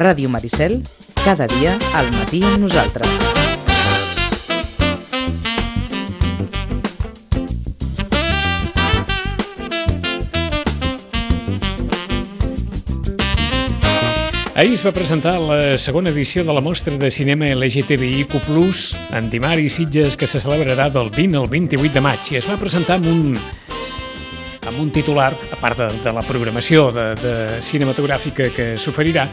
Ràdio Maricel, cada dia al matí amb nosaltres. Ahir es va presentar la segona edició de la mostra de cinema LGTBIQ+, en Dimar i Sitges, que se celebrarà del 20 al 28 de maig, i es va presentar amb un, un titular, a part de, de la programació de, de cinematogràfica que s'oferirà,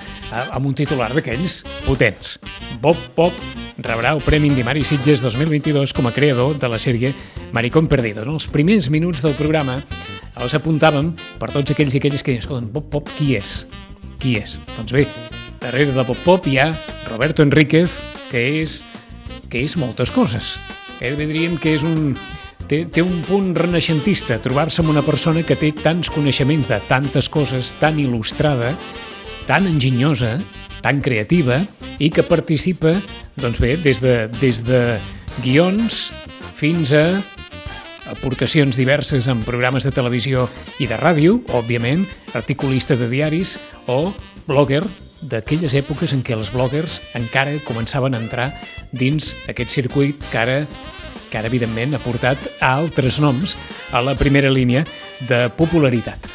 amb un titular d'aquells potents. Bob Pop rebrà el Premi Indimari Sitges 2022 com a creador de la sèrie Maricón Perdido. En els primers minuts del programa els apuntàvem per tots aquells i aquelles que diuen, Bob Pop, qui és? Qui és? Doncs bé, darrere de Pop Pop hi ha Roberto Enríquez, que és, que és moltes coses. Eh, diríem que és un, té, té un punt renaixentista, trobar-se amb una persona que té tants coneixements de tantes coses, tan il·lustrada, tan enginyosa, tan creativa i que participa, doncs bé, des de, des de guions fins a aportacions diverses en programes de televisió i de ràdio, òbviament, articulista de diaris o blogger d'aquelles èpoques en què els bloggers encara començaven a entrar dins aquest circuit que ara, que ara evidentment ha portat a altres noms a la primera línia de popularitat.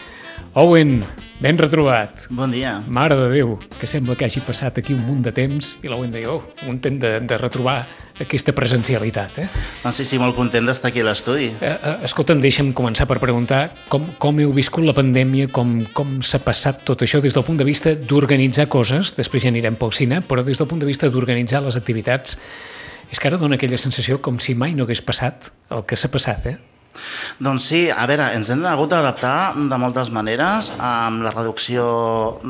Owen, ben retrobat. Bon dia. Mare de Déu, que sembla que hagi passat aquí un munt de temps i l'Owen deia, oh, content de, de retrobar aquesta presencialitat. Eh? No, sí, sí, molt content d'estar aquí a l'estudi. Eh, eh, escolta'm, deixa'm començar per preguntar com, com heu viscut la pandèmia, com, com s'ha passat tot això des del punt de vista d'organitzar coses, després ja anirem pel cine, però des del punt de vista d'organitzar les activitats, és que ara dona aquella sensació com si mai no hagués passat el que s'ha passat, eh? Doncs sí, a veure, ens hem hagut d'adaptar de moltes maneres amb la reducció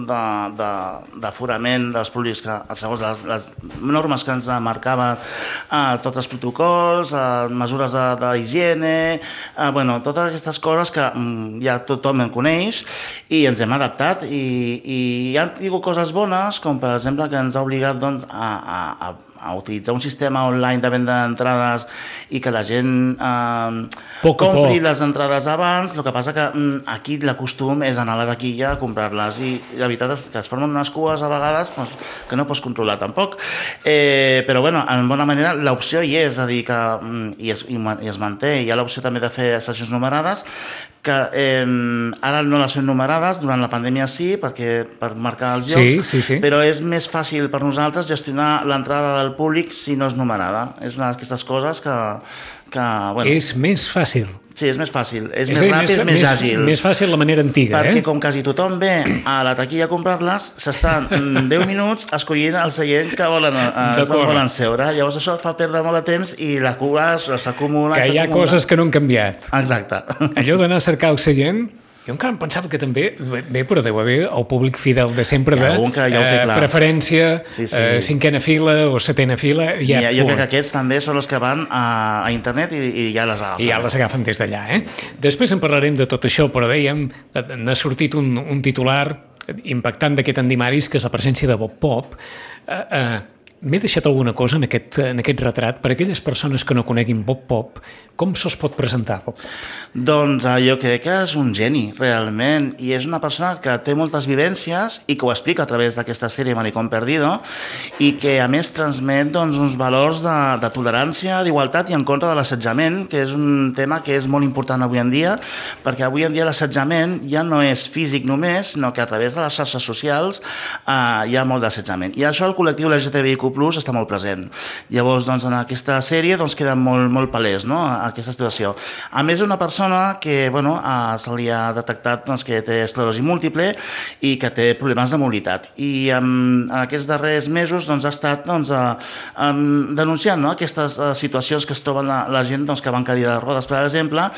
d'aforament de, de, dels públics que, segons les, les normes que ens marcaven eh, tots els protocols, eh, mesures d'higiene, eh, bueno, totes aquestes coses que mm, ja tothom en coneix i ens hem adaptat i, i hi ha tingut coses bones, com per exemple que ens ha obligat doncs, a, a, a a utilitzar un sistema online de venda d'entrades i que la gent eh, poc compri poc. les entrades abans, el que passa que mm, aquí la costum és anar a la taquilla a comprar-les i la veritat és que es formen unes cues a vegades doncs, que no pots controlar tampoc. Eh, però bueno, en bona manera l'opció hi és, a dir que mm, i es, i, i es manté, hi ha l'opció també de fer sessions numerades que eh, ara no les fem numerades, durant la pandèmia sí, perquè per marcar els llocs, sí, sí, sí. però és més fàcil per nosaltres gestionar l'entrada del públic si no és numerada. És una d'aquestes coses que... que bueno, és més fàcil. Sí, és més fàcil, és, és més ràpid, és més, més àgil. Més fàcil la manera antiga, perquè eh? com quasi tothom ve a la taquilla a comprar-les, s'estan 10 minuts escollint el seient que volen, eh, que volen seure. Llavors això fa perdre molt de temps i la cua s'acumula. Que hi ha coses que no han canviat. Exacte. Allò d'anar a cercar el seient jo encara em pensava que també, bé, però deu haver el públic fidel de sempre de ja eh, preferència, sí, sí. Eh, cinquena fila o setena fila. Ja, ja, jo crec que aquests també són els que van a, a internet i, i ja les agafen. I ja les agafen des d'allà. Eh? Després en parlarem de tot això, però dèiem, n'ha sortit un, un titular impactant d'aquest Andimaris, que és la presència de Bob Pop, eh, eh, M'he deixat alguna cosa en aquest, en aquest retrat per a aquelles persones que no coneguin Bob Pop. Com se'ls pot presentar, Bob? Doncs eh, jo crec que és un geni, realment, i és una persona que té moltes vivències i que ho explica a través d'aquesta sèrie Maricón Perdido i que a més transmet doncs, uns valors de, de tolerància, d'igualtat i en contra de l'assetjament, que és un tema que és molt important avui en dia, perquè avui en dia l'assetjament ja no és físic només, sinó que a través de les xarxes socials eh, hi ha molt d'assetjament. I això el col·lectiu LGTBIQ Plus està molt present. Llavors, doncs, en aquesta sèrie doncs, queda molt, molt palès no? aquesta situació. A més, és una persona que bueno, a, se li ha detectat doncs, que té esclerosi múltiple i que té problemes de mobilitat. I en, en aquests darrers mesos doncs, ha estat doncs, a, a, denunciant no? aquestes a, situacions que es troben la, la gent doncs, que van cadir de rodes, per exemple,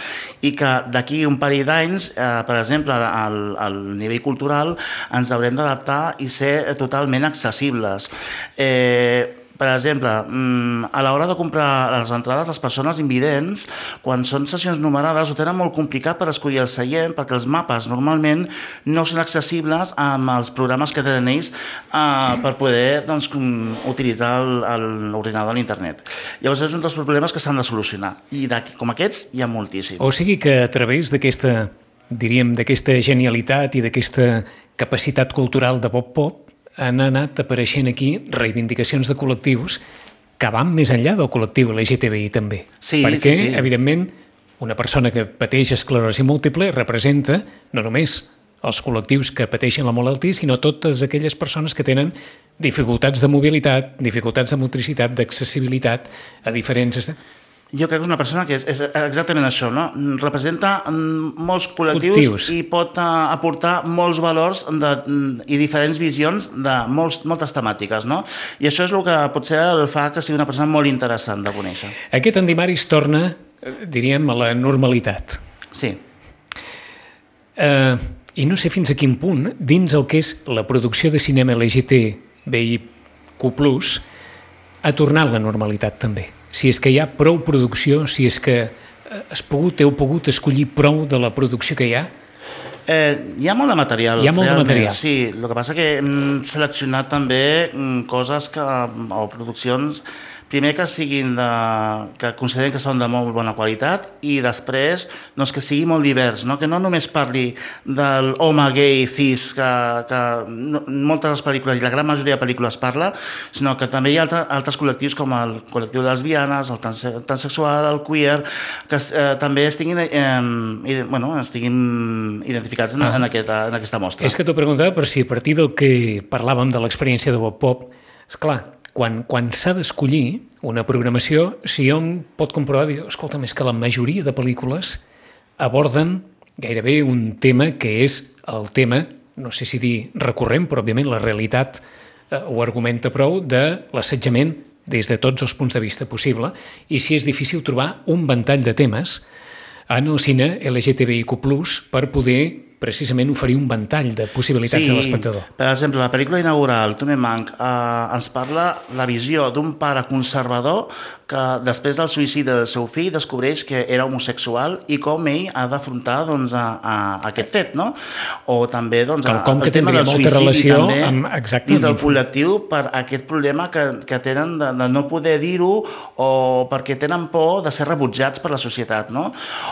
i que d'aquí un parell d'anys, eh, per exemple, al, al nivell cultural, ens haurem d'adaptar i ser totalment accessibles. Eh, per exemple, mm, a l'hora de comprar les entrades, les persones invidents, quan són sessions numerades, ho tenen molt complicat per escollir el seient, perquè els mapes normalment no són accessibles amb els programes que tenen ells eh, per poder doncs, utilitzar l'ordinador a l'internet. Llavors és un dels problemes que s'han de solucionar. I com aquests hi ha moltíssims. O sigui que a través d'aquesta diríem, d'aquesta genialitat i d'aquesta capacitat cultural de Bob Pop, han anat apareixent aquí reivindicacions de col·lectius que van més enllà del col·lectiu LGTBI també. Sí, Perquè, sí, sí. evidentment, una persona que pateix esclerosi múltiple representa no només els col·lectius que pateixen la malaltia, sinó totes aquelles persones que tenen dificultats de mobilitat, dificultats de motricitat, d'accessibilitat a diferents... Jo crec que és una persona que és, és exactament això, no? Representa mm, molts col·lectius Col·lectius. i pot uh, aportar molts valors de, mm, i diferents visions de molts, moltes temàtiques, no? I això és el que potser el fa que sigui una persona molt interessant de conèixer. Aquest Andimaris torna, eh, diríem, a la normalitat. Sí. Eh, I no sé fins a quin punt, dins el que és la producció de cinema LGTBIQ+, ha tornat la normalitat també. Si és que hi ha prou producció, si és que eh, has pogut, heu pogut escollir prou de la producció que hi ha, Eh, hi ha molt de material. Hi ha molt de material. Sí, el que passa que hem seleccionat també mm, coses que, o produccions primer que siguin de, que considerem que són de molt bona qualitat i després doncs, que sigui molt divers, no? que no només parli del home gay cis que, que no, moltes de les pel·lícules i la gran majoria de pel·lícules parla, sinó que també hi ha altre, altres col·lectius com el col·lectiu de lesbianes, el transe, transexual, el queer, que eh, també estiguin, eh, i, bueno, estiguin identificats en, Ah. en, aquesta, en aquesta mostra. És que t'ho preguntava per si a partir del que parlàvem de l'experiència de Bob Pop, és clar, quan, quan s'ha d'escollir una programació, si hom pot comprovar, diu, escolta, és que la majoria de pel·lícules aborden gairebé un tema que és el tema, no sé si dir recurrent, però òbviament la realitat eh, ho argumenta prou, de l'assetjament des de tots els punts de vista possible. I si és difícil trobar un ventall de temes en el cine LGTBIQ+, per poder precisament oferir un ventall de possibilitats a l'espectador. Per exemple, la pel·lícula inaugural, Tume Mank, eh, ens parla la visió d'un pare conservador que després del suïcidi del seu fill descobreix que era homosexual i com ell ha d'afrontar doncs, a, a, aquest fet, no? O també doncs, Quelcom que el tema tindria del suïcidi relació també, amb- exacte, dins del col·lectiu per aquest problema que, que tenen de, de no poder dir-ho o perquè tenen por de ser rebutjats per la societat, no?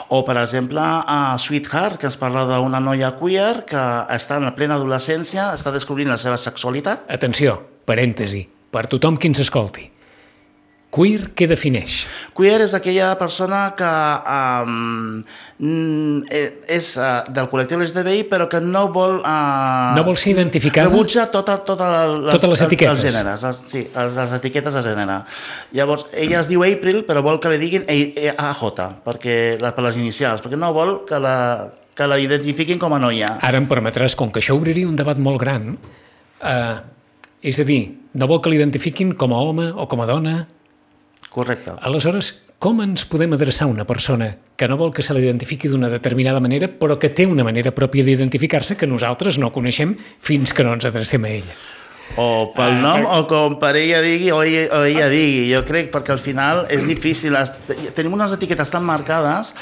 O, per exemple, a Sweetheart, que ens parla d'una noia queer que està en la plena adolescència, està descobrint la seva sexualitat. Atenció, parèntesi, per tothom qui ens escolti. Queer, què defineix? Queer és aquella persona que um, és uh, del col·lectiu LGTBI però que no vol... Uh, No vol ser identificada? Rebutja tota, tota les, Totes les etiquetes. Els gèneres, els, sí, les, les etiquetes de gènere. Llavors, ella es diu April, però vol que li diguin A- AJ, perquè, per les inicials, perquè no vol que la, que la identifiquin com a noia. Ara em permetràs, com que això obriria un debat molt gran, eh, és a dir, no vol que l'identifiquin com a home o com a dona, Correcte. Aleshores, com ens podem adreçar a una persona que no vol que se l'identifiqui d'una determinada manera, però que té una manera pròpia d'identificar-se que nosaltres no coneixem fins que no ens adrecem a ella? O pel Ah, nom, o com per ella digui, o ella, o ella digui. Jo crec, perquè al final és difícil. Tenim unes etiquetes tan marcades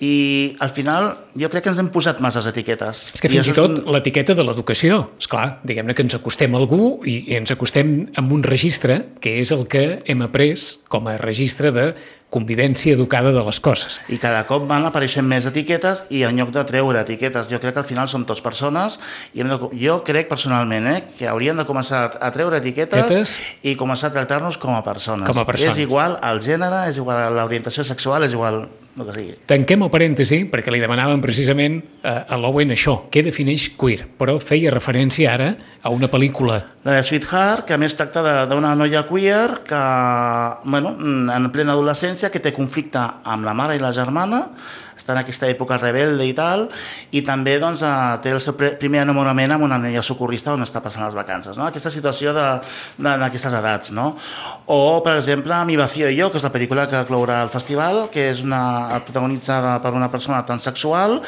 i al final jo crec que ens hem posat masses etiquetes. És que I fins i és tot l'etiqueta de l'educació, és clar, diguem-ne que ens acostem a algú i, i ens acostem amb un registre que és el que hem après com a registre de convivència educada de les coses. I cada cop van apareixent més etiquetes i en lloc de treure etiquetes, jo crec que al final som tots persones i de, jo crec personalment eh, que hauríem de començar a treure etiquetes Etiquetes. i començar a tractar-nos com a persones. Com a persones. És igual al gènere, és igual a l'orientació sexual, és igual el que sigui. Tanquem el parèntesi perquè li demanàvem precisament a, a l'Owen això, què defineix queer, però feia referència ara a una pel·lícula La de Sweetheart, que a més tracta de- d'una noia queer que, bueno, en plena adolescència, que té conflicte amb la mare i la germana, està en aquesta època rebelde i tal, i també doncs, eh, té el seu primer enamorament amb una noia socorrista on està passant les vacances. No? Aquesta situació d'aquestes edats. No? O, per exemple, Mi vacío y yo, que és la pel·lícula que clourà el festival, que és una, protagonitzada per una persona transexual,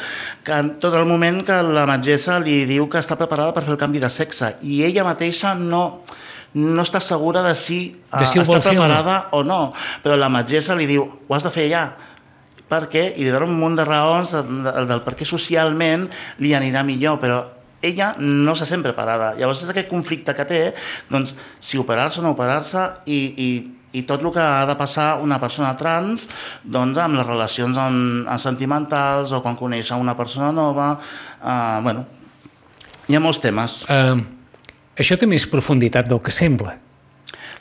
que en tot el moment que la metgessa li diu que està preparada per fer el canvi de sexe, i ella mateixa no no està segura de si, De si eh, està preparada o no. Però la metgessa li diu, ho has de fer ja. Per què? I li dona un munt de raons del, del per què socialment li anirà millor, però ella no se sent preparada. Llavors és aquest conflicte que té, doncs, si operar-se o no operar-se i, i, i tot el que ha de passar una persona trans doncs, amb les relacions amb, amb sentimentals o quan coneix a una persona nova. Eh, bueno, hi ha molts temes. Uh, això té més profunditat del que sembla.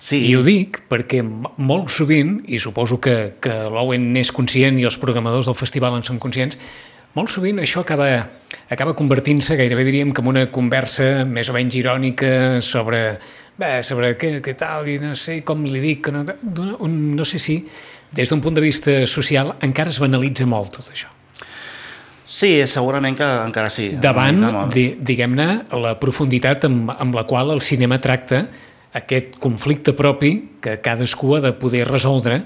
Sí, I ho dic perquè molt sovint, i suposo que, que l'Owen n'és conscient i els programadors del festival en són conscients, molt sovint això acaba, acaba convertint-se gairebé diríem com una conversa més o menys irònica sobre, bé, sobre què, què tal i no sé com li dic, que no, un, no sé si des d'un punt de vista social encara es banalitza molt tot això. Sí, segurament que encara sí. davant, di, diguem-ne, la profunditat amb, amb la qual el cinema tracta aquest conflicte propi que cadascú ha de poder resoldre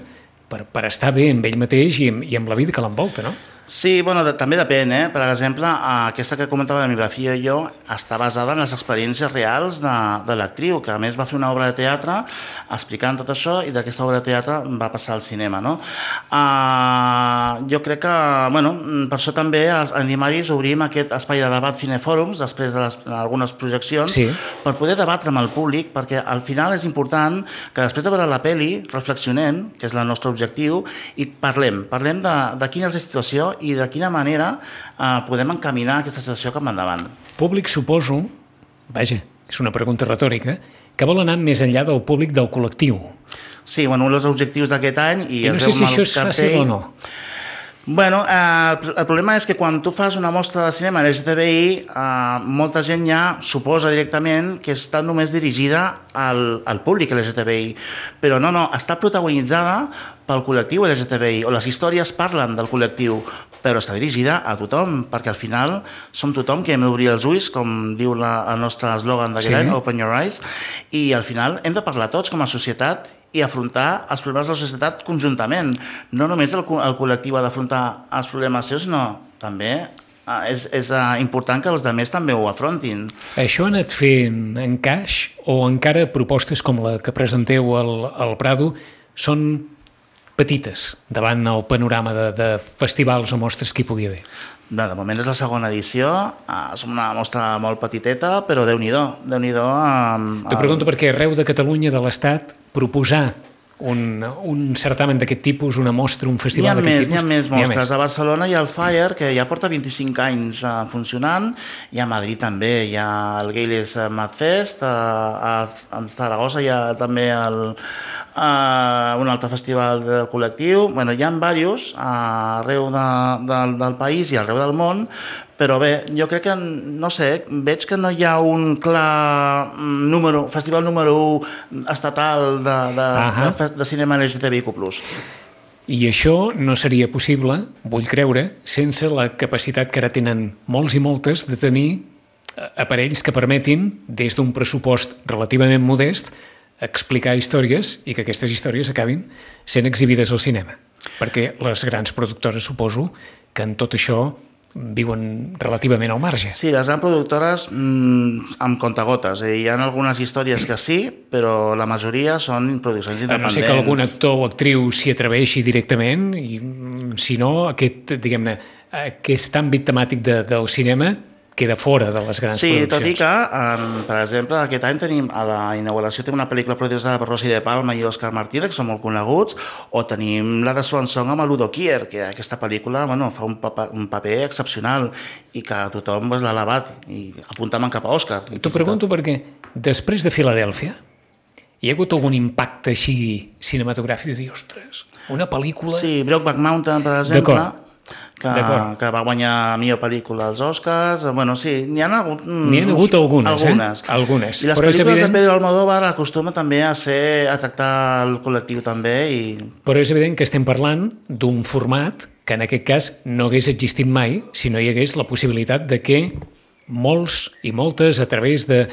per, per estar bé amb ell mateix i amb, i amb la vida que l'envolta, no? Sí, bueno, de, també depèn, eh? Per exemple, eh, aquesta que comentava de i jo està basada en les experiències reals de, de l'actriu, que a més va fer una obra de teatre explicant tot això i d'aquesta obra de teatre va passar al cinema, no? Uh, jo crec que, bueno, per això també en Dimaris obrim aquest espai de debat cinefòrums després de les, algunes projeccions Sí. per poder debatre amb el públic, perquè al final és important que després de veure la peli reflexionem, que és el nostre objectiu, i parlem, parlem de, de quina és la situació i de quina manera eh, podem encaminar aquesta situació cap endavant. Públic, suposo, vaja, és una pregunta retòrica, que vol anar més enllà del públic del col·lectiu. Sí, bueno, un dels objectius d'aquest any... I, I no sé si això és fàcil o no. Bueno, eh, el- problema és que quan tu fas una mostra de cinema LGTBI, eh, molta gent ja suposa directament que està només dirigida al, al públic LGTBI. Però no, no, està protagonitzada pel col·lectiu LGTBI, o les històries parlen del col·lectiu, però està dirigida a tothom, perquè al final som tothom que hem d'obrir els ulls, com diu la, el nostre eslògan d'aquest Sí. any, Open Your Eyes, i al final hem de parlar tots com a societat i afrontar els problemes de la societat conjuntament. No només el, el col·lectiu ha d'afrontar els problemes seus, sinó també eh, és, és eh, important que els altres també ho afrontin. Això ha anat fent encaix o encara propostes com la que presenteu al, al Prado són petites davant el panorama de, de festivals o mostres que hi pugui haver? Bé, de moment és la segona edició, eh, és una mostra molt petiteta, però Déu-n'hi-do, déu nhi déu eh, T'ho pregunto perquè arreu de Catalunya, de l'Estat, proposar un, un certamen d'aquest tipus, una mostra, un festival d'aquest més, tipus... n'hi ha més mostres. A Barcelona hi ha el Fire, que ja porta 25 anys uh, funcionant, i a Madrid també. Hi ha el Gayles Madfest, uh, a, a Saragossa hi ha també el, uh, un altre festival de col·lectiu. Bueno, hi ha diversos uh, arreu de, del, del país i arreu del món, però bé, jo crec que, no sé, veig que no hi ha un clar mm, número, festival número 1 estatal de, de, Ahà. de, fes- de cinema LGTBIQ+. I això no seria possible, vull creure, sense la capacitat que ara tenen molts i moltes de tenir eh, aparells que permetin, des d'un pressupost relativament modest, explicar històries i que aquestes històries acabin sent exhibides al cinema. Perquè les grans productores suposo que en tot això viuen relativament al marge. Sí, les grans productores mm, amb contagotes. Eh? Hi ha algunes històries que sí, però la majoria són produccions A no independents. ser que algun actor o actriu s'hi atreveixi directament i, mm, si no, aquest, diguem-ne, aquest àmbit temàtic de, del cinema queda fora de les grans Sí, tot i produccions. que, en, per exemple, aquest any tenim a la inauguració tenim una pel·lícula produïda per Rossi de Palma i Òscar Martínez, que són molt coneguts, o tenim la de Swan Song amb l'Udo Kier, que aquesta pel·lícula bueno, fa un, paper, un paper excepcional i que tothom pues, l'ha alabat i apuntaven cap a Òscar. T'ho pregunto perquè després de Filadèlfia hi ha hagut algun impacte així cinematogràfic de dir, ostres, una pel·lícula... Sí, Brokeback Mountain, per exemple. Que, que va guanyar millor pel·lícula als Oscars. Bueno, sí, n'hi ha hagut... N'hi ha hagut algunes, eh? algunes. Algunes. I les Però pel·lícules evident- de Pedro Almodóvar acostuma també a ser a tractar el col·lectiu també i... Però és evident que estem parlant d'un format que en aquest cas no hagués existit mai si no hi hagués la possibilitat de que molts i moltes, a través de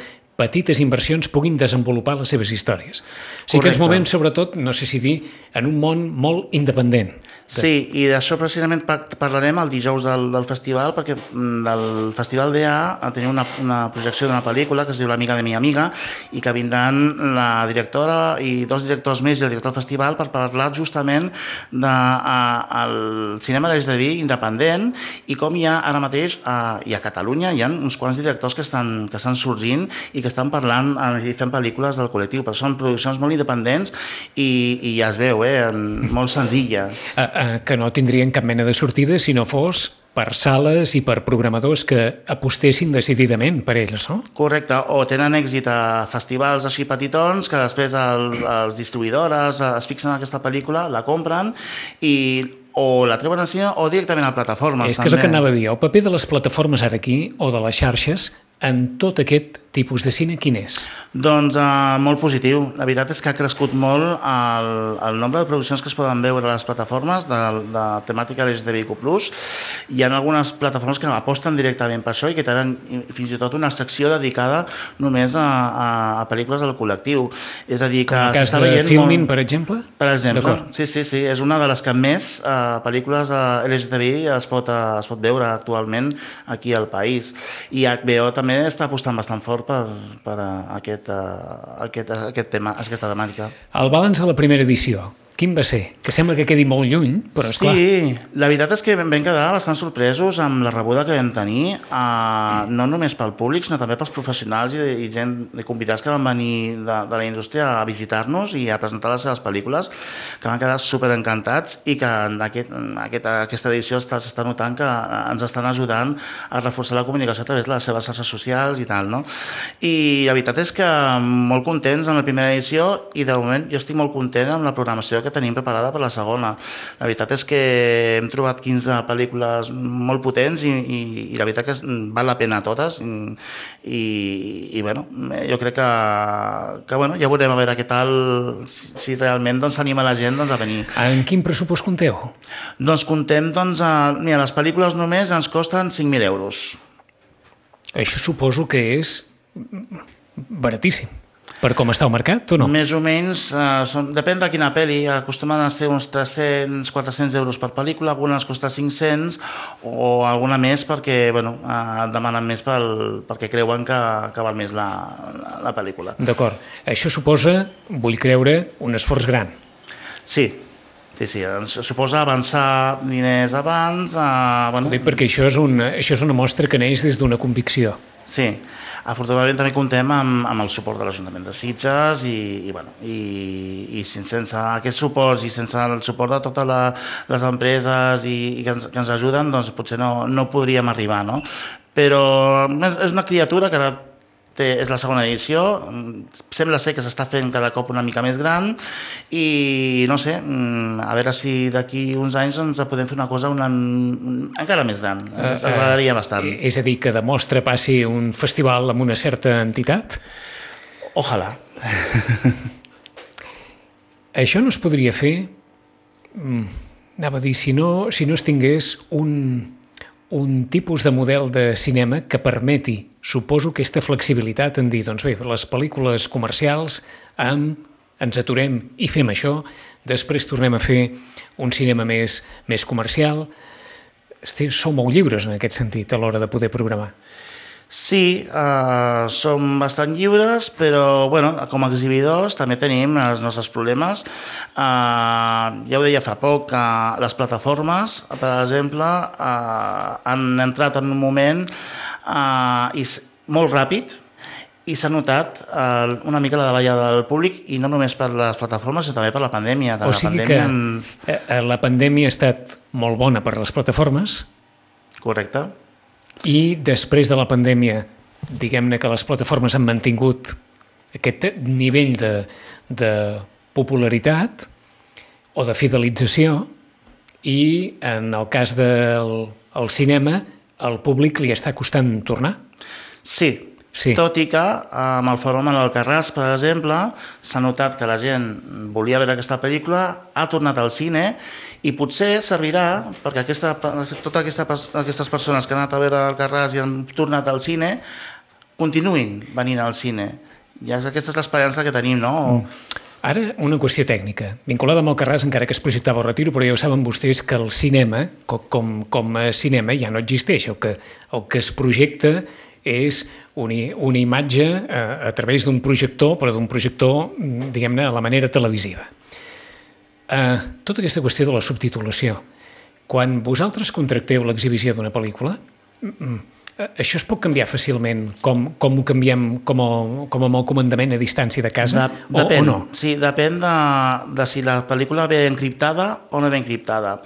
petites inversions, puguin desenvolupar les seves històries. O sigui que Correcte. movem, sobretot, no sé si dir, en un món molt independent. Sí, i d'això precisament par- parlarem el dijous del, del festival, perquè mm, del Festival DA tenia una, una projecció d'una pel·lícula que es diu L'amiga de mi amiga i que vindran la directora i dos directors més i el director del festival per parlar justament del de, cinema LGTBI independent i com hi ha ara mateix a, i a Catalunya hi ha uns quants directors que estan, que estan sorgint i que estan parlant eh, i fent pel·lícules del col·lectiu, però són produccions molt independents i, i ja es veu, eh, molt senzilles. Eh, eh, que no tindrien cap mena de sortida si no fos per sales i per programadors que apostessin decididament per ells, no? Correcte, o tenen èxit a festivals així petitons que després el, els distribuïdores es fixen en aquesta pel·lícula, la compren i o la treuen en cine o directament a plataformes. És que és el que anava a dir, el paper de les plataformes ara aquí o de les xarxes en tot aquest tipus de cine, quin és? Doncs uh, molt positiu. La veritat és que ha crescut molt el, el nombre de produccions que es poden veure a les plataformes de, de temàtica LGTBIQ+. Hi ha algunes plataformes que aposten directament per això i que tenen fins i tot una secció dedicada només a, a, a pel·lícules del col·lectiu. És a dir, que cas de Filmin, molt... per exemple? Per exemple, sí, sí, sí. És una de les que més uh, pel·lícules uh, LGTBI es pot, uh, es pot veure actualment aquí al país. I HBO també també està apostant bastant fort per, per aquest, uh, aquest, aquest tema, aquesta temàtica. El balanç de la primera edició, Quin va ser? Que sembla que quedi molt lluny, però és sí, clar. Sí, la veritat és que vam quedar bastant sorpresos amb la rebuda que vam tenir, uh, no només pel públic, sinó també pels professionals i, i gent i convidats que van venir de, de la indústria a visitar-nos i a presentar les seves pel·lícules, que van quedar super encantats i que en, aquest, en aquest, aquesta edició s'està notant que ens estan ajudant a reforçar la comunicació a través de les seves xarxes socials i tal, no? I la veritat és que molt contents amb la primera edició i de moment jo estic molt content amb la programació que tenim preparada per la segona. La veritat és que hem trobat 15 pel·lícules molt potents i, i, i la veritat que val la pena totes i, i, i bueno, jo crec que, que bueno, ja veurem a veure què tal, si, si realment doncs, s'anima la gent doncs, a venir. En quin pressupost compteu? Doncs contem, doncs, a, mira, les pel·lícules només ens costen 5.000 euros. Això suposo que és baratíssim. Per com està el mercat o no? Més o menys, eh, són, depèn de quina pel·li, acostumen a ser uns 300-400 euros per pel·lícula, algunes costa 500 o alguna més perquè bueno, eh, demanen més pel, perquè creuen que, que val més la, la, la pel·lícula. D'acord. Això suposa, vull creure, un esforç gran. Sí, Sí, sí, ens suposa avançar diners abans... Eh, bueno. Dic perquè això és, una, això és una mostra que neix des d'una convicció. Sí, afortunadament també comptem amb, amb el suport de l'Ajuntament de Sitges i, i, bueno, i, i sense aquest suport i sense el suport de totes la, les empreses i, i que, ens, que ens ajuden, doncs potser no, no podríem arribar, no? Però és una criatura que ara té, és la segona edició, sembla ser que s'està fent cada cop una mica més gran i no sé, mm, a veure si d'aquí uns anys ens podem fer una cosa una, encara més gran, ens uh, agradaria bastant. Uh, és a dir, que demostra passi un festival amb una certa entitat? Ojalà. Això no es podria fer, mm, anava a dir, si no, si no es tingués un, un tipus de model de cinema que permeti, suposo, aquesta flexibilitat en dir, doncs bé, les pel·lícules comercials amb, ens aturem i fem això, després tornem a fer un cinema més, més comercial. Sou molt lliures en aquest sentit a l'hora de poder programar. Sí, eh, som bastant lliures, però bueno, com a exhibidors també tenim els nostres problemes. Eh, ja ho deia fa poc, que les plataformes, per exemple, eh, han entrat en un moment eh, i molt ràpid i s'ha notat eh, una mica la davallada del públic i no només per les plataformes, sinó també per la pandèmia. o sigui la pandèmia que ens... Eh, la pandèmia ha estat molt bona per les plataformes. Correcte i després de la pandèmia, diguem-ne que les plataformes han mantingut aquest nivell de, de popularitat o de fidelització i en el cas del el cinema al públic li està costant tornar? Sí, Sí. Tot i que amb el fenomen Alcarràs, per exemple, s'ha notat que la gent volia veure aquesta pel·lícula, ha tornat al cine i potser servirà perquè aquesta, totes aquesta, aquestes persones que han anat a veure Alcarràs i han tornat al cine continuïn venint al cine. Ja aquesta és l'esperança que tenim, no? Mm. Ara, una qüestió tècnica, vinculada amb el Carràs, encara que es projectava el retiro, però ja ho saben vostès que el cinema, com, com a cinema, ja no existeix. El que, el que es projecta és una, una imatge a, eh, a través d'un projector, però d'un projector, diguem-ne, a la manera televisiva. Uh, tota aquesta qüestió de la subtitulació. Quan vosaltres contracteu l'exhibició d'una pel·lícula, això es pot canviar fàcilment, com, com ho canviem com, a, com amb el comandament a distància de casa de, o, o no? Sí, depèn de, de si la pel·lícula ve encriptada o no ve encriptada.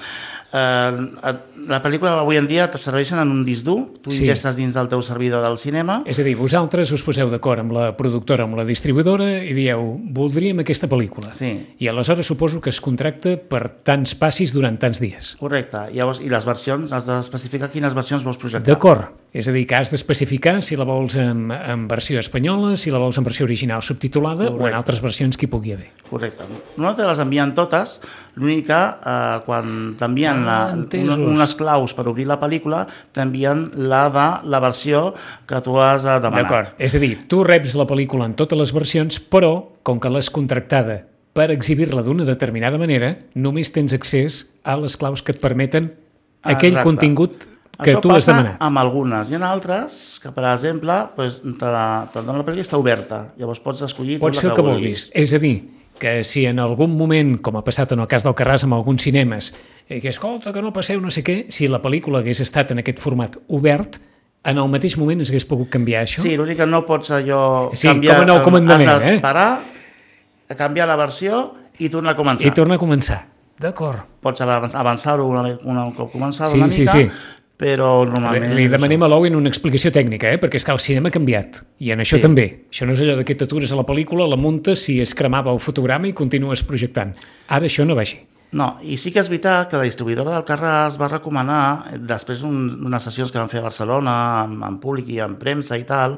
eh, la pel·lícula avui en dia te serveixen en un disc dur, tu Sí. ingestes dins del teu servidor del cinema, És a dir, vosaltres us poseu d'acord amb la productora, amb la distribuïdora i dieu, voldríem aquesta pel·lícula. Sí. I aleshores suposo que es contracta per tants passis durant tants dies. correcte, Llavors, i les versions, has d'especificar quines versions vols projectar. D'acord. És a dir, que has d'especificar si la vols en, en versió espanyola, si la vols en versió original subtitulada o en Correcte. altres versions que hi pugui haver. Correcte. No te les envien totes, l'únic que eh, quan t'envien Ah, la- una, unes claus per obrir la pel·lícula, t'envien la de la versió que tu has eh, demanat. D'acord. És a dir, tu reps la pel·lícula en totes les versions, però, com que l'has contractada per exhibir-la d'una determinada manera, només tens accés a les claus que et permeten aquell Exacte. contingut que Això tu has demanat. amb algunes. Hi ha altres que, per exemple, pues, te, la, te donen la pel·lícula i està oberta. Llavors pots escollir Pots fer el que vulguis. És a dir, que si en algun moment, com ha passat en el cas del Carràs amb alguns cinemes, i que escolta, que no passeu no sé què, si la pel·lícula hagués estat en aquest format obert, en el mateix moment es hagués pogut canviar això? Sí, l'únic que no pots allò Sí, canviar... com en el comandament, has de eh? parar, canviar la versió i tornar a començar. I torna a començar. D'acord. Pots avanç- avançar-ho una, una, un cop començada Sí, una sí, mica, sí. Però normalment... li demanem a l'Owen una explicació tècnica, eh? perquè és que el cinema ha canviat, i en això Sí. també. Això no és allò de que t'atures a la pel·lícula, la muntes, si es cremava el fotograma i continues projectant. Ara això no va així. No, i sí que és veritat que la distribuïdora del Carràs va recomanar, després d'unes sessions que van fer a Barcelona, amb, amb públic i amb premsa i tal,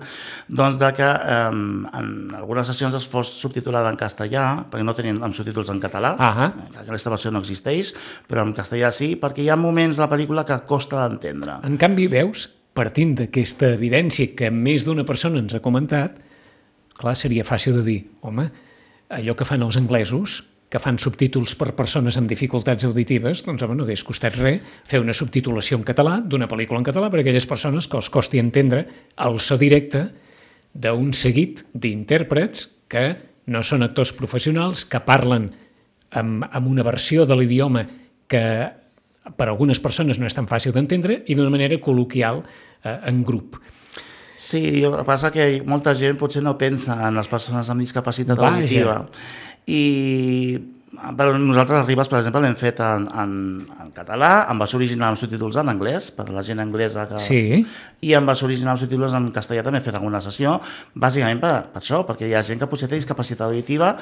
doncs de que eh, en algunes sessions es fos subtitulada en castellà, perquè no tenien amb subtítols en català, Ahà. Eh, aquesta versió no existeix, però en castellà sí, perquè hi ha moments de la pel·lícula que costa d'entendre. En canvi, veus, partint d'aquesta evidència que més d'una persona ens ha comentat, clar, seria fàcil de dir, home, allò que fan els anglesos, que fan subtítols per persones amb dificultats auditives, doncs home, no hagués costat res fer una subtitulació en català d'una pel·lícula en català per a aquelles persones que els costi entendre el so directe d'un seguit d'intèrprets que no són actors professionals, que parlen amb, amb una versió de l'idioma que per a algunes persones no és tan fàcil d'entendre i d'una manera col·loquial eh, en grup. Sí, el que passa que molta gent potser no pensa en les persones amb discapacitat Vaja. auditiva. I però nosaltres Ribes, per exemple, l'hem fet en, en, en català, en versió original amb subtítols en anglès, per a la gent anglesa que... Sí. I en versió original amb subtítols en castellà també he fet alguna sessió, bàsicament per, per això, perquè hi ha gent que potser té discapacitat auditiva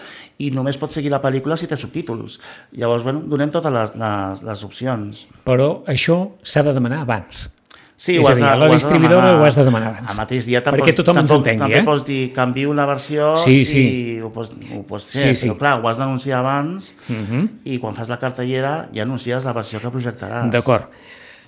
i només pot seguir la pel·lícula si té subtítols. Llavors, bueno, donem totes les, les, les opcions. Però això s'ha de demanar abans. Sí, És ho has dir, de- a la ho has de distribuïdora ho has de demanar abans. Al mateix dia te'n Perquè tothom ens tampoc- entengui, també eh? pots dir, canvio la versió Sí, sí. i ho pots, ho pots fer, Sí, sí. però clar, ho has d'anunciar abans Mhm. i quan fas la cartellera ja anuncies la versió que projectaràs. D'acord.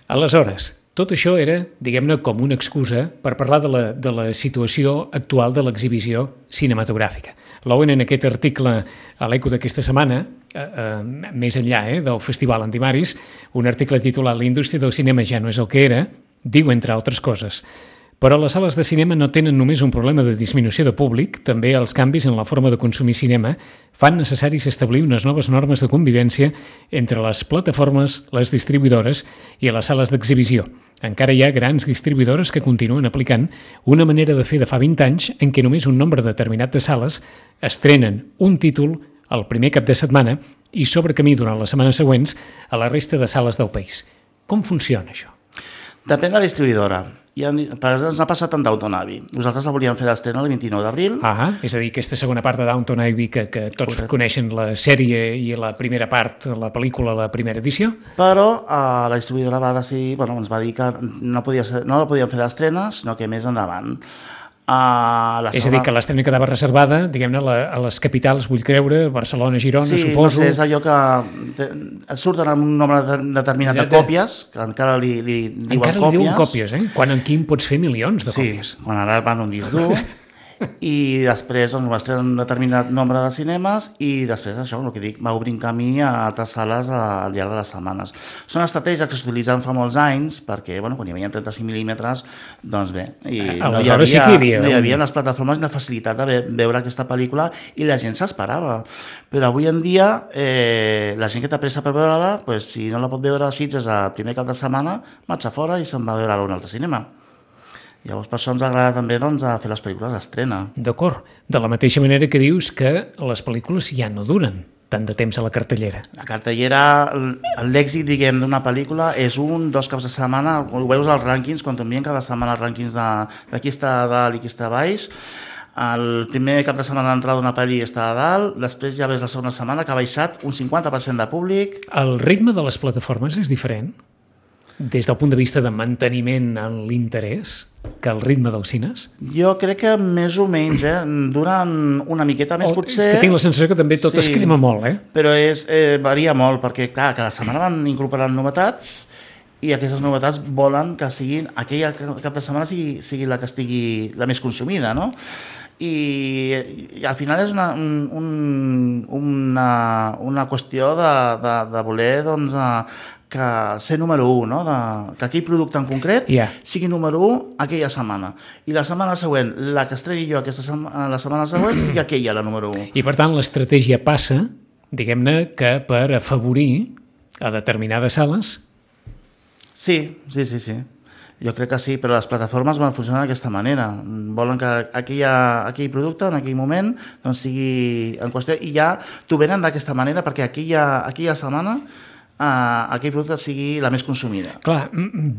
Aleshores, tot això era, diguem-ne, com una excusa per parlar de la, de la situació actual de l'exhibició cinematogràfica. L'Owen, en aquest article a l'Eco d'aquesta setmana, eh, eh, més enllà eh, del Festival Antimaris, un article titulat La indústria del cinema ja no és el que era, diu, entre altres coses, però les sales de cinema no tenen només un problema de disminució de públic, també els canvis en la forma de consumir cinema fan necessaris establir unes noves normes de convivència entre les plataformes, les distribuïdores i les sales d'exhibició. Encara hi ha grans distribuïdores que continuen aplicant una manera de fer de fa 20 anys en què només un nombre determinat de sales estrenen un títol el primer cap de setmana i sobre camí durant les setmanes següents a la resta de sales del país. Com funciona això? Depèn de la distribuïdora. Hi ha, per exemple, ens ha passat en Downton Abbey. Nosaltres la volíem fer d'estrena el 29 d'abril, Ah, és a dir, aquesta segona part de Downton Abbey que, que tots Correcte. coneixen la sèrie i la primera part, la pel·lícula, la primera edició. però eh, la distribuïdora va decidir, bueno, ens va dir que no, podia ser, no la podíem fer d'estrena, sinó que més endavant. Uh, la És a dir, que l'estrena quedava reservada, diguem-ne, a a les capitals, vull creure, Barcelona, Girona, sí, suposo. no sé, és allò que te- et surten amb un nombre de- determinat de, còpies, que encara li, li diuen Encara li còpies. diuen còpies, eh? Quan en quin pots fer milions de Sí, còpies. quan ara van un disc dur, i després doncs, va estrenar un determinat nombre de cinemes i després això, el que dic, va obrint camí a altres sales al llarg de les setmanes. Són estratègies que s'utilitzen fa molts anys perquè, bueno, quan hi havia 35 mil·límetres, doncs bé, i Eh, no hi, havia, sí hi havia no hi havia les plataformes la facilitat de ve veure aquesta pel·lícula i la gent s'esperava. Però avui en dia, eh, la gent que té pressa per veure-la, pues, si no la pot veure a Sitges el primer cap de setmana, marxa fora i se'n va a veure a un altre cinema. Llavors, per això ens agrada també doncs, a fer les pel·lícules d'estrena. D'acord. De la mateixa manera que dius que les pel·lícules ja no duren. tant de temps a la cartellera? La cartellera, l'èxit, diguem, d'una pel·lícula és un, dos caps de setmana, ho veus als rànquings, quan t'envien cada setmana els rànquings de, de qui està a dalt i qui està a baix, el primer cap de setmana d'entrada d'una pel·li està a dalt, després ja ves la segona setmana que ha baixat un 50% de públic, El ritme de les plataformes és diferent des del punt de vista de manteniment en l'interès que el ritme dels cines? Jo crec que més o menys, eh? Duren una miqueta més, O potser... És que tinc la sensació que també tot Sí. es crema molt, eh? Però és, eh, varia molt, perquè clar, cada setmana van incorporant novetats i aquestes novetats volen que siguin aquella cap de setmana sigui, sigui la que estigui la més consumida, no? I, i al final és una, un, un, una, una qüestió de, de, de voler doncs, eh, que ser número 1, no? de, que aquell producte en concret Ja. sigui número 1 aquella setmana. I la setmana següent, la que estreni jo aquesta setmana, la setmana següent, sigui aquella la número 1. I per tant l'estratègia passa, diguem-ne, que per afavorir a determinades sales Sí, sí, sí, sí. Jo crec que sí, però les plataformes van funcionar d'aquesta manera. Volen que aquella, aquell producte en aquell moment doncs, sigui en qüestió i ja t'ho venen d'aquesta manera perquè aquella, aquella setmana eh, aquell producte sigui la més consumida. Clar,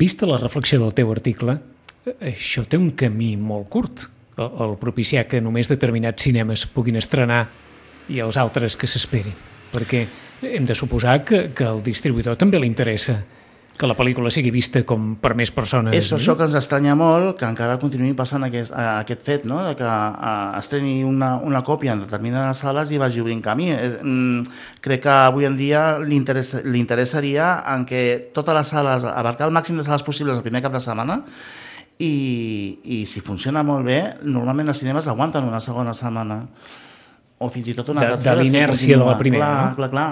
vista la reflexió del teu article, eh, això té un camí molt curt, el, el propiciar que només determinats cinemes puguin estrenar i els altres que s'esperin. Perquè hem de suposar que, que al distribuïdor també li interessa que la pel·lícula sigui vista com per més persones. És per això que ens estranya molt que encara continuï passant aquest, eh, aquest fet, no? de que eh, estreni una, una còpia en determinades sales i vagi obrint camí. Eh, mm, crec que avui en dia li, interessa, li interessaria en que totes les sales, abarcar el màxim de sales possibles el primer cap de setmana i, i si funciona molt bé, normalment els cinemes aguanten una segona setmana o fins i tot una De- de tercera. si l'inèrcia de la primera, Clar, no? clar, clar.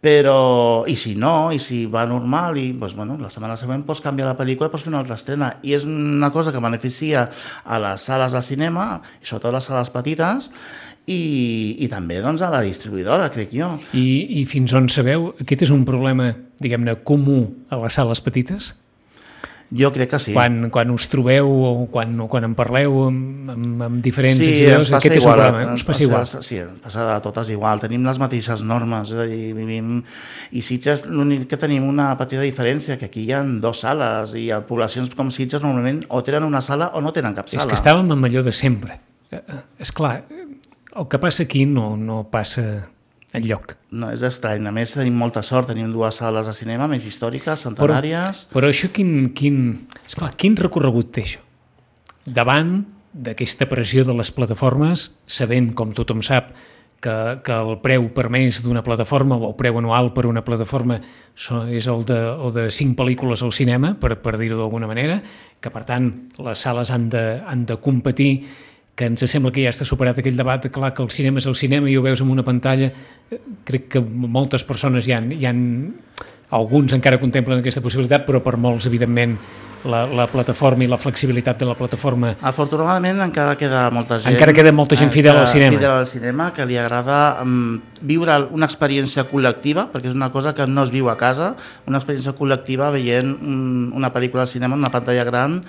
Però, i si no, i si va normal, i doncs, bueno, la setmana següent pots canviar la pel·lícula i pots fer una altra estrena. I és una cosa que beneficia a les sales de cinema, i sobretot les sales petites, i, i també doncs, a la distribuïdora, crec jo. I, I fins on sabeu, aquest és un problema, diguem-ne, comú a les sales petites? Jo crec que sí. Quan, quan us trobeu o quan, o quan en parleu amb, amb, amb diferents sí, passa aquest és un igual, problema, eh? ens passa igual. Sí, ens passa a totes igual. Tenim les mateixes normes, és a dir, vivim... I Sitges, l'únic que tenim una petita diferència, que aquí hi ha dues sales, i a poblacions com Sitges normalment o tenen una sala o no tenen cap sala. És que estàvem amb allò de sempre. És clar, el que passa aquí no, no passa enlloc. No, és estrany. A més, tenim molta sort. Tenim dues sales de cinema més històriques, centenàries... Però això quin, quin, esclar, quin recorregut té això? Davant d'aquesta pressió de les plataformes, sabent, com tothom sap, que, que el preu permès d'una plataforma o el preu anual per una plataforma és el de, o de cinc pel·lícules al cinema, per, per dir-ho d'alguna manera, que per tant les sales han de, han de competir que ens sembla que ja està superat aquell debat, clar que el cinema és el cinema i ho veus en una pantalla, eh, crec que moltes persones hi han, hi han alguns encara contemplen aquesta possibilitat, però per molts, evidentment, la, la plataforma i la flexibilitat de la plataforma Afortunadament encara queda molta gent... Encara queda molta gent fidel al cinema. Fidel al cinema, que li agrada um, viure una experiència col·lectiva, perquè és una cosa que no es viu a casa, una experiència col·lectiva veient um, una pel·lícula al cinema en una pantalla gran.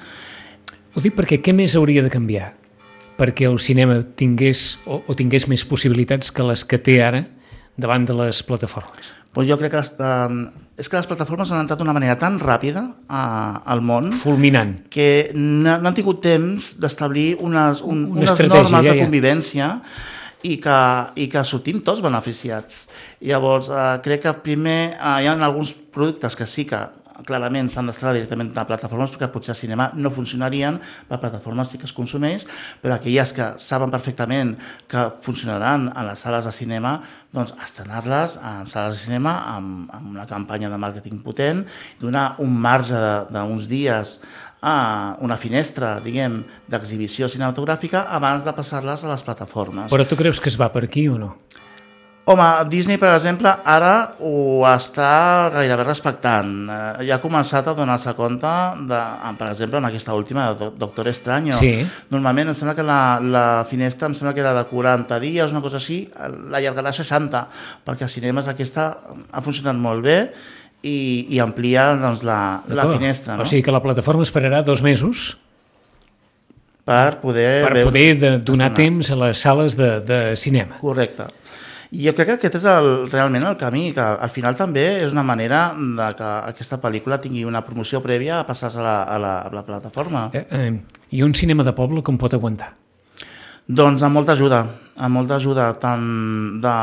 Ho dic perquè què més hauria de canviar perquè el cinema tingués o, o tingués més possibilitats que les que té ara davant de les plataformes? Pues jo crec que les, um, és que les plataformes han entrat d'una manera tan ràpida a, al món Fulminant. que no, han tingut temps d'establir unes, un, Una unes normes ja, de ja. convivència i que, i que sortim tots beneficiats. Llavors, eh, crec que primer eh, hi ha alguns productes que sí que clarament s'han d'estrenar directament a plataformes perquè potser a cinema no funcionarien, per plataformes sí que es consumeix, però aquelles que saben perfectament que funcionaran a les sales de cinema, doncs estrenar-les en sales de cinema amb, amb una campanya de màrqueting potent, donar un marge d'uns dies a una finestra, diguem, d'exhibició cinematogràfica abans de passar-les a les plataformes. Però tu creus que es va per aquí o no? Home, Disney, per exemple, ara ho està gairebé respectant. Eh, ja ha començat a donar-se compte, de, per exemple, en aquesta última, de Do- Doctor Extraño. Sí. Normalment em sembla que la, la finestra em sembla que era de 40 dies, una cosa així, l'allargarà a 60, perquè a cinemes aquesta ha funcionat molt bé i, i amplia doncs, la, la finestra, no? O sigui que la plataforma esperarà dos mesos per poder, per veure- poder de, donar estrenar. temps a les sales de, de cinema. Correcte. I jo crec que aquest és el, realment el camí, que al final també és una manera de que aquesta pel·lícula tingui una promoció prèvia a passar-se a, la, a, la, a la plataforma. Eh, eh, I un cinema de poble com pot aguantar? Doncs amb molta ajuda, amb molta ajuda, tant de,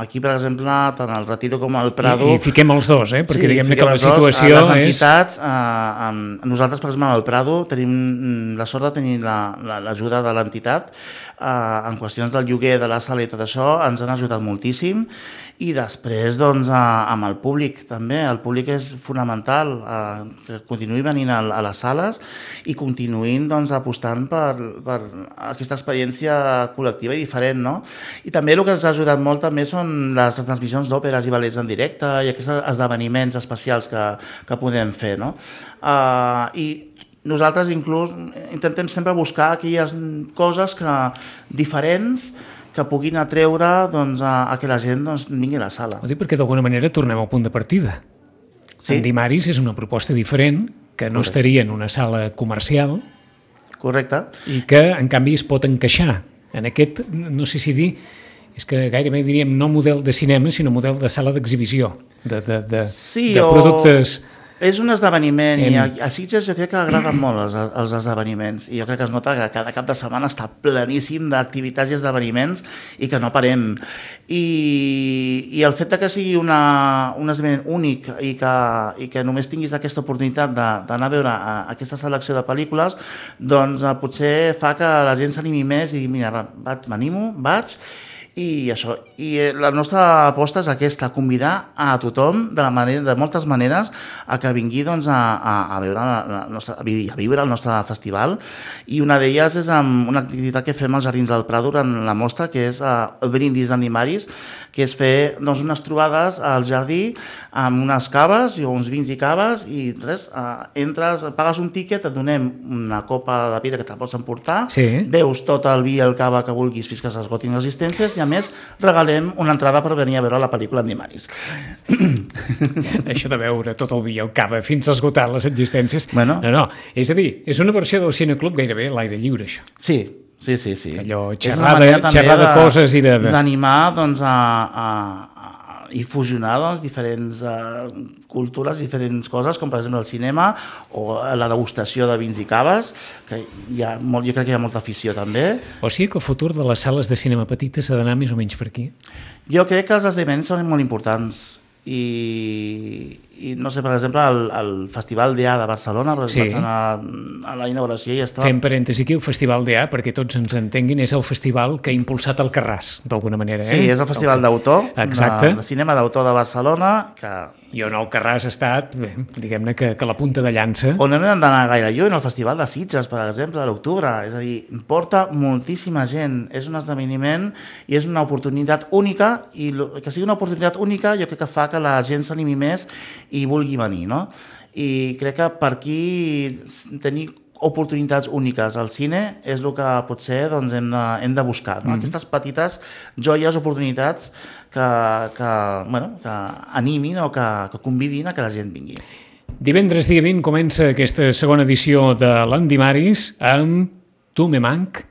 aquí per exemple, tant el Retiro com el Prado. I, i fiquem els dos, eh? perquè sí, diguem-ne que la dos. situació les és... entitats, eh, amb, nosaltres per exemple al Prado tenim mm, la sort de tenir la- la- l'ajuda de l'entitat eh, en qüestions del lloguer de la sala i tot això, ens han ajudat moltíssim i després doncs, eh, amb el públic també, el públic és fonamental eh, que continuï venint a, a les sales i continuïn doncs, apostant per, per aquesta experiència col·lectiva i diferent, no? I també el que ens ha ajudat molt també són les transmissions d'òperes i ballets en directe i aquests esdeveniments especials que, que podem fer, no? Uh, I nosaltres inclús intentem sempre buscar aquelles coses que, diferents que puguin atreure doncs, a, a que la gent doncs, vingui a la sala. Ho dic perquè d'alguna manera tornem al punt de partida. Sí. En Dimaris és una proposta diferent que no estaria en una sala comercial Correcte. i que en canvi es pot encaixar en aquest, no sé si dir, és que gairebé diríem no model de cinema, sinó model de sala d'exhibició, de, de, de, Sí, de o- productes... És un esdeveniment i a, a Sitges jo crec que agraden molt els, els esdeveniments i jo crec que es nota que cada cap de setmana està pleníssim d'activitats i esdeveniments i que no parem. I, i el fet de que sigui una, un esdeveniment únic i que, i que només tinguis aquesta oportunitat de- d'anar a veure a, aquesta selecció de pel·lícules, doncs eh, potser fa que la gent s'animi més i mira, va, va, m'animo, vaig, i això, i eh, la nostra aposta és aquesta, convidar a tothom de, la manera, de moltes maneres a que vingui doncs, a, a, a, veure la, la nostra, a vi- a viure el nostre festival i una d'elles és amb una activitat que fem als Jardins del Prat durant la mostra que és uh, el brindis d'animaris que és fer doncs, unes trobades al jardí amb unes caves i uns vins i caves i res, uh, entres, pagues un tiquet, et donem una copa de vidre que te la pots emportar Sí. beus tot el vi i el cava que vulguis fins que s'esgotin les existències i a més regalem una entrada per venir a veure la pel·lícula en Dimaris. Això de veure tot el i el cava fins a esgotar les existències. Bueno. No, no, és a dir, és una versió del cineclub gairebé a l'aire lliure, això. Sí, sí, sí. sí. Allò, xerrar de- xerrar de coses i de- de- D'animar doncs, a, a, i fusionar doncs, diferents uh, cultures, diferents coses, com per exemple el cinema o la degustació de vins i caves, que hi ha molt, jo crec que hi ha molta afició també. O sigui que el futur de les sales de cinema petites ha d'anar més o menys per aquí. Jo crec que els esdeveniments són molt importants i, i no sé, per exemple, el, el Festival d'EA de Barcelona, Sí. sí. vaig anar a la inauguració i ja estava... Fem parèntesi aquí, el Festival d'EA, perquè tots ens entenguin, és el festival que ha impulsat el Carràs, d'alguna manera. Sí, eh? és el Festival d'autor, Exacte. de, de cinema d'autor de Barcelona, que I on el Carràs ha estat, diguem-ne que, que la punta de llança. on no hem d'anar gaire lluny, el Festival de Sitges, per exemple, a l'octubre. És a dir, porta moltíssima gent. És un esdeveniment i és una oportunitat única i que sigui una oportunitat única jo crec que fa que la gent s'animi més i vulgui venir, no? I crec que per aquí tenir oportunitats úniques al cine és el que potser doncs, hem, de, hem de buscar. No? Mm -hmm. Aquestes petites joies, oportunitats que, que, bueno, que animin o que, que convidin a que la gent vingui. Divendres dia 20 comença aquesta segona edició de l'Andimaris amb Tu me manc,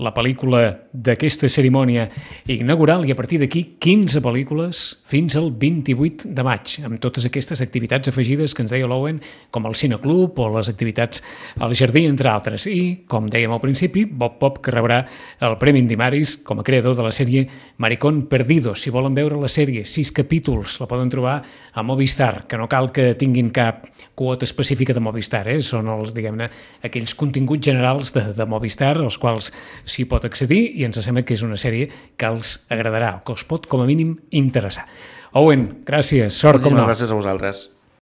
la pel·lícula d'aquesta cerimònia inaugural i a partir d'aquí 15 pel·lícules fins al 28 de maig, amb totes aquestes activitats afegides que ens deia l'Owen, com el Cineclub o les activitats al jardí, entre altres. I, com dèiem al principi, Bob Pop, que rebrà el Premi Indimaris com a creador de la sèrie Maricón Perdido. Si volen veure la sèrie, sis capítols, la poden trobar a Movistar, que no cal que tinguin cap quota específica de Movistar, eh? són els, diguem-ne, aquells continguts generals de, de Movistar, als quals s'hi pot accedir i ens sembla que és una sèrie que els agradarà, o que us pot, com a mínim, interessar. Owen, gràcies, sort com Moltíssimes no. gràcies a vosaltres.